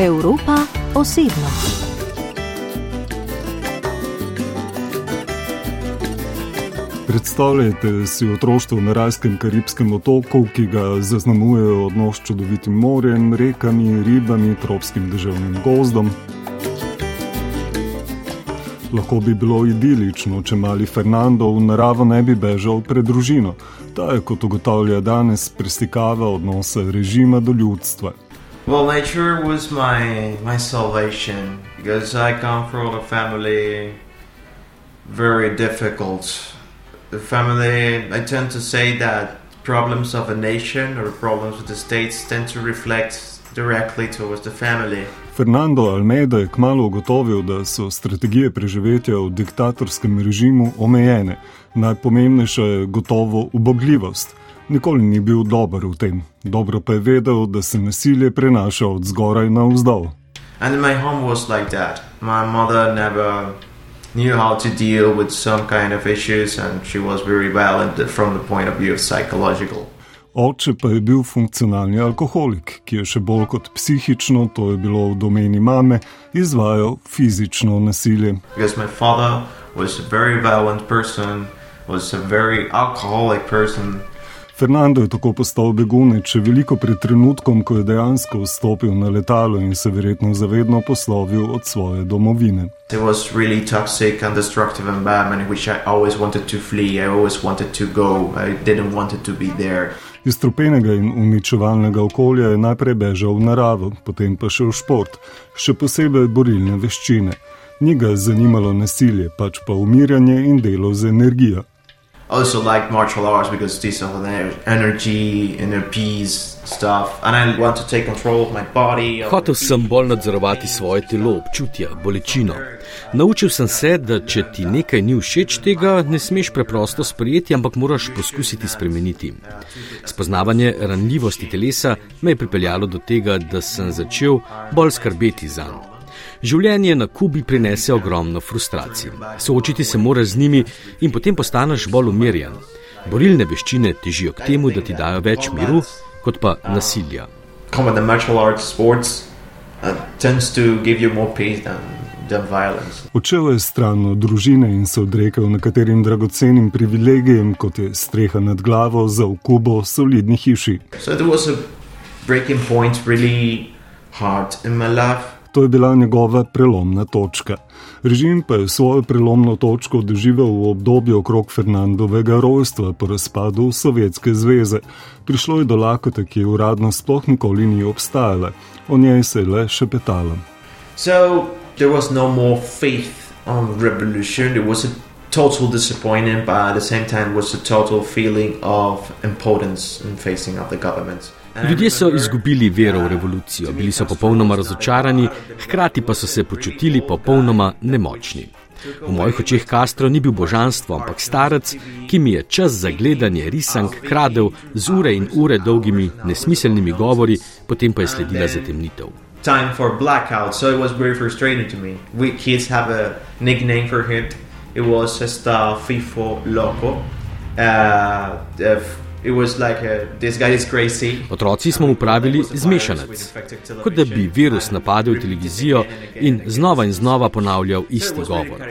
Evropa osebno. Predstavljajte si otroštvo na rajskem karibskem otoku, ki ga zaznamujejo odnos s čudovitim morjem, rekami, ribami, tropskim deževnim gozdom. Lahko bi bilo idilično, če mali Fernando v naravo ne bi bežal pred družino. Ta je, kot ugotavlja danes, prestikava odnose režima do ljudstva. Well, nature was my my salvation because I come from a family very difficult. The family, I tend to say that problems of a nation or problems with the states tend to reflect directly towards the family. Fernando Almeida je kmalo ugotovil, da so strategije preživetja v diktatorskem režimu omejene. Najpomembnejša je gotovo ubogljivost. Nikoli ni bil dober v tem, dobro pa je vedel, da se nasilje prenaša od zgoraj na vzdolj. And my home was like that. My mother never knew how to deal with some kind of issues, and she was very violent from the point of view of psychological. Oče pa je bil funkcionalni alkoholik, ki je še bolj kot psihično, to je bilo v domeni mame, izvajal fizično nasilje. Because my father was a very violent person, was a very alcoholic person. Fernando je tako postal begunec, še veliko pred trenutkom, ko je dejansko vstopil na letalo in se verjetno zavedno poslovil od svoje domovine. It was really toxic and destructive environment in which I always wanted to flee. I always wanted to go. I didn't want to be there. Iz strupenega in uničevalnega okolja je najprej bežal v naravo, potem pa še v šport, še posebej borilne veščine. Ni ga zanimalo nasilje, pač pa umiranje in delo z energijo. Also like martial arts because this of the energy, inner peace stuff, and I want to take control of my body. Hotel sem bolj nadzorovati svoje telo, občutja, bolečino. Naučil sem se, da če ti nekaj ni všeč, tega ne smeš preprosto sprejeti, ampak moraš poskusiti spremeniti. Spoznavanje ranljivosti telesa me je pripeljalo do tega, da sem začel bolj skrbeti za njega. Življenje na Kubi prinese ogromno frustracij. Soočiti se moraš z njimi in potem postaneš bolj umirjen. Borilne veščine težijo k temu, da ti dajo več miru, kot pa nasilja. Odšel je stran od družine in se odrekel nekaterim dragocenim privilegijem, kot je streha nad glavo za v Kubo solidni hiši. So To je bila njegova prelomna točka. Režim pa je svojo prelomno točko doživel v obdobju okrog Fernandovega rojstva po razpadu Sovjetske zveze. Prišlo je do lakote, ki je uradno sploh nikoli ni obstajala, o njej se je le še petala. So, there was no more faith on revolution. There was a total disappointment, but at the same time was a total feeling of impotence in facing of the government. Ljudje so izgubili vero v revolucijo, bili so popolnoma razočarani, hkrati pa so se počutili popolnoma nemočni. V mojih očeh Castro ni bil božanstvo, ampak starec, ki mi je čas za gledanje risank kradel z ure in ure dolgimi nesmiselnimi govori, potem pa je sledila zatemnitev. Time for blackout, so it was very frustrating to me. We kids have a nickname for him. It was just a FIFO loco. Uh, Otroci smo mu pravili zmešanec, kot da bi virus napadel televizijo in znova in znova ponavljal isti govor.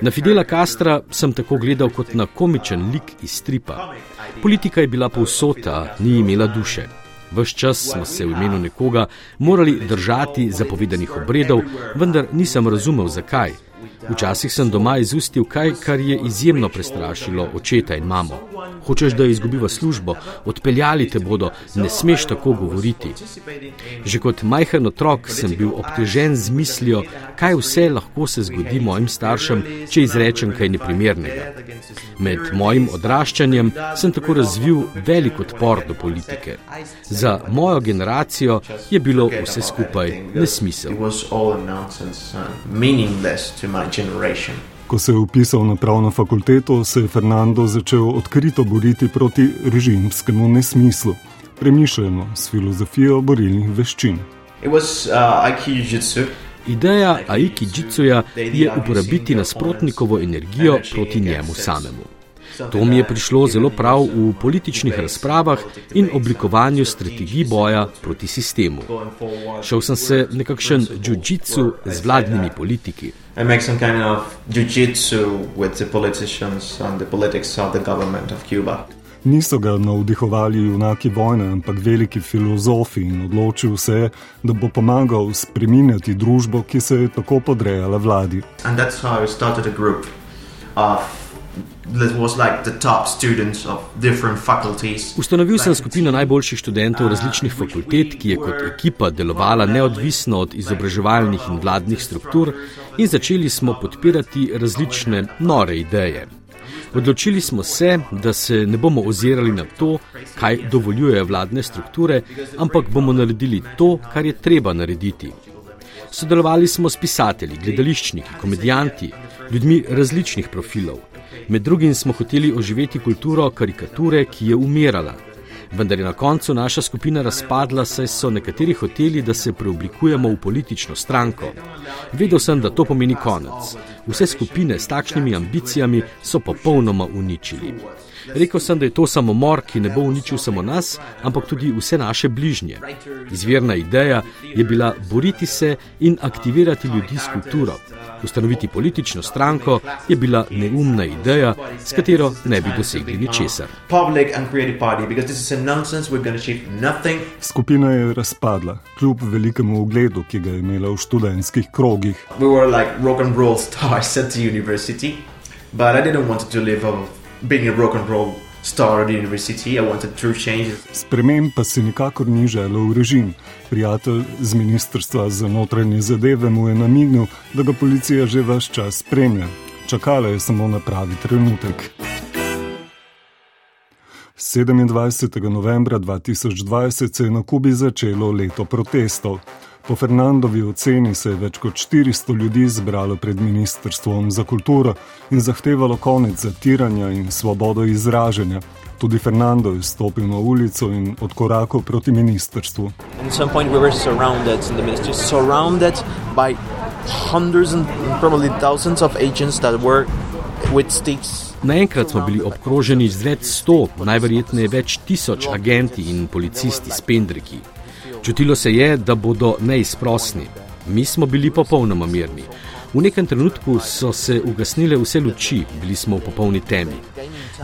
Na Fidela Castra sem tako gledal kot na komičen lik iz stripa. Politika je bila povsota, ni imela duše. Ves čas smo se v imenu nekoga morali držati zapovedanih obredov, vendar nisem razumel zakaj. Včasih sem doma izustil kaj, kar je izjemno prestrašilo očeta in mamo. Hočeš, da izgubiva službo, odpeljali te bodo, ne smeš tako govoriti. Že kot majhen otrok sem bil obtežen z mislijo, kaj vse lahko se zgodi mojim staršem, če izrečem kaj neprimernega. Med mojim odraščanjem sem tako razvil velik odpor do politike. Za mojo generacijo je bilo vse skupaj nesmisel. Ko se je upisal na pravno fakulteto, se je Fernando začel odkrito boriti proti režimskemu nesmislu, premišljeno s filozofijo borilnih veščin. Uh, Ideja Aiki Jitsuja je uporabiti nasprotnikovo energijo proti njemu samemu. To mi je prišlo zelo prav v političnih razpravah in oblikovanju strategij boja proti sistemu. Šel sem se nekakšen jiu-jitsu z vladnimi politiki. Kind of Niso ga navdihovali junaki vojne, ampak veliki filozofi in odločil se je, da bo pomagal spreminjati družbo, ki se je tako podrejala vladi. Ustanovil sem skupino najboljših študentov različnih fakultet, ki je kot ekipa delovala neodvisno od izobraževalnih in vladnih struktur, in začeli smo podpirati različne nore ideje. Odločili smo se, da se ne bomo ozirali na to, kaj dovoljujejo vladne strukture, ampak bomo naredili to, kar je treba narediti. Sodelovali smo s pisatelji, gledališčniki, komedijanti, ljudmi različnih profilov. Med drugim smo hoteli oživeti kulturo karikature, ki je umirala. Vendar je na koncu naša skupina razpadla, saj so nekateri hoteli, da se preoblikujemo v politično stranko. Vedel sem, da to pomeni konec. Vse skupine s takšnimi ambicijami so popolnoma uničili. Rekel sem, da je to samomor, ki ne bo uničil samo nas, ampak tudi vse naše bližnje. Izvirna ideja je bila boriti se in aktivirati ljudi s kulturo. Ustanoviti politično stranko je bila neumna ideja, s katero ne bi dosegli ničesar. Skupina je razpadla, kljub velikemu ugledu, ki ga je imela v študentskih krogih. But I didn't want to live off being a rock and roll star at university. I wanted true changes. Sprememb pa si nikakor ni želel v režim. Prijatelj z ministrstva za notranje zadeve mu je namignil, da ga policija že vse čas spremlja. Čakala je samo na pravi trenutek. 27. novembra 2020 se je na Kubi začelo leto protestov. Po Fernandovi oceni se je več kot 400 ljudi zbralo pred Ministrstvom za kulturo in zahtevalo konec zatiranja in svobodo izražanja. Tudi Fernando je stopil na ulico in odkorakal proti ministrstvu. Naenkrat smo bili obkroženi z več sto, najverjetneje več tisoč agenti in policisti s pendriki. Čutilo se je, da bodo neizprosni. Mi smo bili popolnoma mirni. V nekem trenutku so se ugasnile vse luči, bili smo v popolni temi.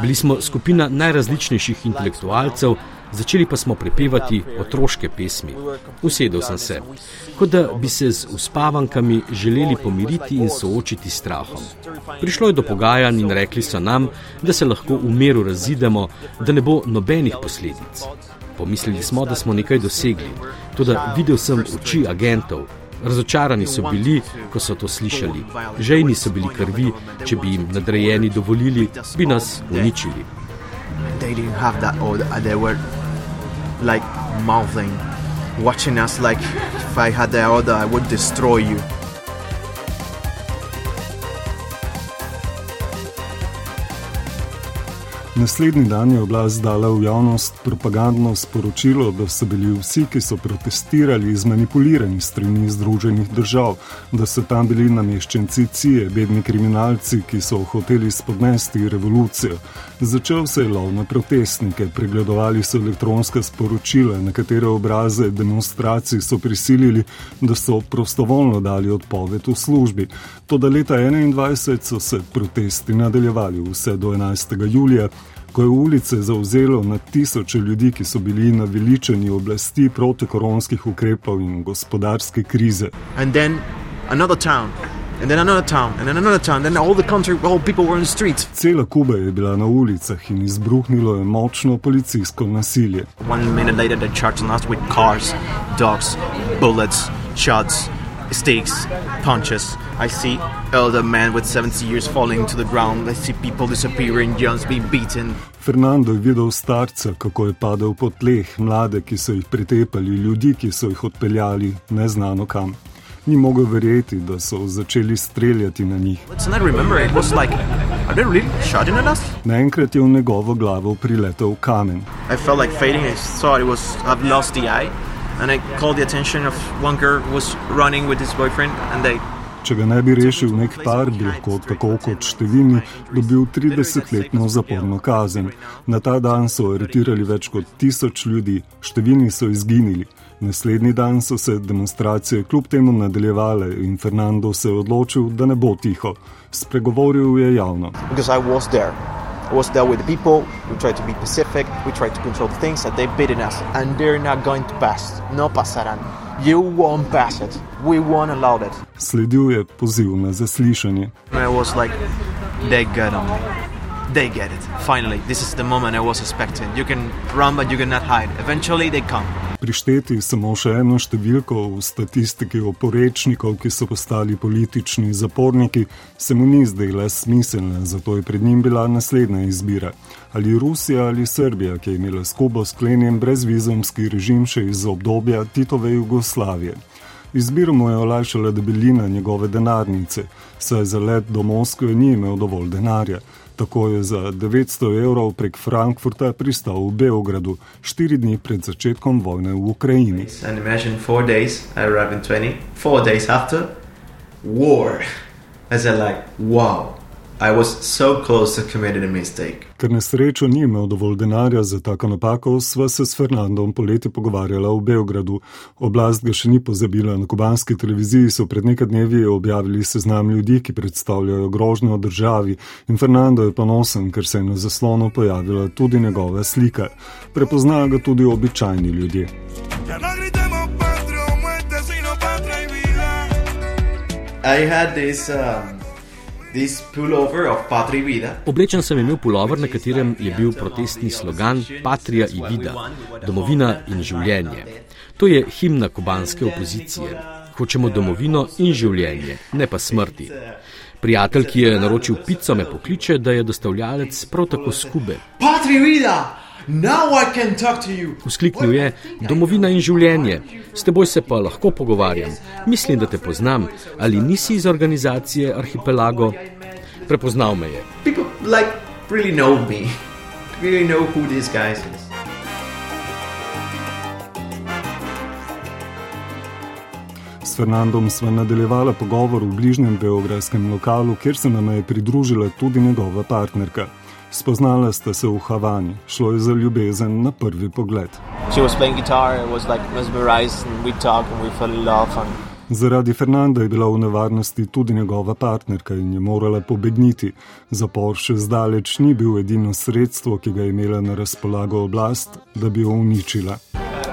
Bili smo skupina najrazličnejših intelektualcev, začeli pa smo prepevati otroške pesmi. Usedel sem se, kot da bi se z uspavankami želeli pomiriti in soočiti s strahom. Prišlo je do pogajanj in rekli so nam, da se lahko v miru razidemo, da ne bo nobenih posledic. Pomislili smo, da smo nekaj dosegli. Tudi videl sem oči agentov. Razočarani so bili, ko so to slišali. Žejni so bili krvi, če bi jim nadrejeni dovolili, bi nas uničili. Watching us like if I had the order, I would destroy you. Naslednji dan je oblast dala v javnost propagandno sporočilo, da so bili vsi, ki so protestirali, zmanipulirani strani Združenih držav, da so tam bili nameščenci CIE, bedni kriminalci, ki so hoteli spodnesti revolucijo. Začel se je lov na protestnike, pregledovali so elektronska sporočila, na katere obraze demonstracij so prisilili, da so prostovoljno dali odpoved v službi. Toda leta 2021 so se protesti nadaljevali vse do 11. julija ko je ulice zauzelo na tisoče ljudi, ki so bili naveličeni oblasti proti koronskih ukrepov in gospodarske krize. Cela Kuba je bila na ulicah in izbruhnilo je močno policijsko nasilje. Stakes, punches. I see elder men with 70 years falling to the ground. I see people disappearing, youngs being beaten. Fernando je videl starca, kako je padel po tleh, mlade, ki so jih pretepali, ljudi, ki so jih odpeljali neznano kam. Ni mogel verjeti, da so začeli streljati na njih. Naenkrat je v njegovo glavo priletel kamen. And I called the attention of one girl who was running with his boyfriend, and they Če ga ne bi rešil nek par, bi lahko tako kot številni dobil 30-letno zaporno kazen. Na ta dan so aretirali več kot tisoč ljudi, številni so izginili. Naslednji dan so se demonstracije kljub temu nadaljevale in Fernando se je odločil, da ne bo tiho. Spregovoril je javno. Was there with the people. We tried to be pacific. We tried to control the things that they've beaten us, and they're not going to pass. No pasarán. You won't pass it. We won't allow it. Sledil je poziv na zaslišanje. I was like, they got on me. They get it. Finally, this is the moment I was expecting. You can run, but you cannot hide. Eventually, they come prišteti samo še eno številko v statistiki oporečnikov, ki so postali politični zaporniki, se mu ni zdela smiselna, zato je pred njim bila naslednja izbira: ali Rusija ali Srbija, ki je imela skupo sklenjen brezvizumski režim še iz obdobja Titove Jugoslavije. Izbiro mu je olajšala debelina njegove denarnice, saj za let do Moskve ni imel dovolj denarja. Tako je za 900 evrov prek Frankfurta pristal v Beogradu, štiri dni pred začetkom vojne v Ukrajini. Ker na srečo ni imel dovolj denarja za tako napako, sva se s Fernandom poleti pogovarjala v Beogradu. Oblast ga še ni pozabila. Na kubanski televiziji so pred nekaj dnevi objavili seznam ljudi, ki predstavljajo grožnjo državi. In Fernando je ponosen, ker se je na zaslonu pojavila tudi njegova slika. Prepoznajo ga tudi običajni ljudje. I had this um, Oblečen sem imel pulover, na katerem je bil protestni slogan Patria i vida, domovina in življenje. To je himna kubanske opozicije. Hočemo domovino in življenje, ne pa smrti. Prijatelj, ki je naročil pico, me pokliče, da je dostavljalec prav tako skube. Patria i vida! Vzkliknil je: Domovina in življenje, s teboj se pa lahko pogovarjam. Mislim, da te poznam. Ali nisi iz organizacije Arhipelago? Prepoznal me je. S Fernandom sva nadaljevala pogovor v bližnjem beograjskem lokalu, kjer se nam je pridružila tudi njegova partnerka. Spoznala sta se v Havani, šlo je za ljubezen na prvi pogled. Zaradi Fernanda je bila v nevarnosti tudi njegova partnerka in je morala pobegniti. Zapor še zdaleč ni bil edino sredstvo, ki ga je imela na razpolago oblast, da bi jo uničila.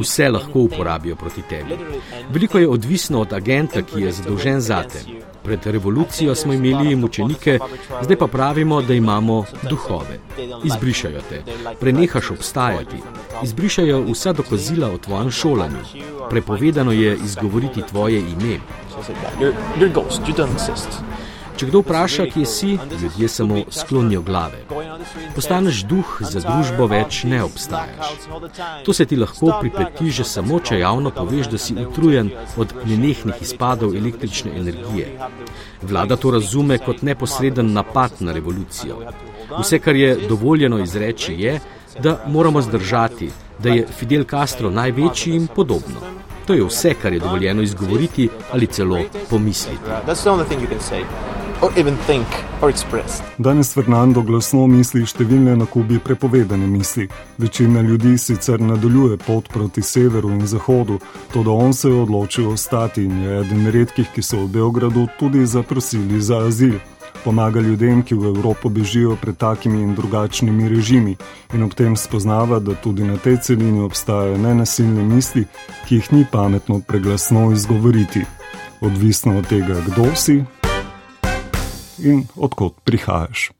Vse lahko uporabijo proti tebi. Veliko je odvisno od agenta, ki je zadolžen za te. Pred revolucijo smo imeli mučenike, zdaj pa pravimo, da imamo duhove. Izbrišajo te, prenehaš obstajati, izbrišajo vsa dokazila o tvojem šolanju. Prepovedano je izgovoriti tvoje ime. Če kdo vpraša, kje si, ljudje samo sklonijo glave. Postaneš duh, za družbo več ne obstajaš. To se ti lahko pripeti že samo, če javno poveš, da si utrujen od nenehnih izpadov električne energije. Vlada to razume kot neposreden napad na revolucijo. Vse, kar je dovoljeno izreči, je, da moramo zdržati, da je Fidel Castro največji in podobno. To je vse, kar je dovoljeno izgovoriti ali celo pomisliti. Danes Fernando glasno misli številne na Kubi prepovedane misli. Večina ljudi sicer nadaljuje pot proti severu in zahodu, to da on se je odločil ostati in je eden redkih, ki so v Beogradu tudi zaprosili za azil. Pomaga ljudem, ki v Evropo bežijo pred takimi in drugačnimi režimi, in ob tem spoznava, da tudi na tej celini obstajajo nenasilne misli, ki jih ni pametno preglasno izgovoriti, odvisno od tega, kdo si in odkot prihajaš.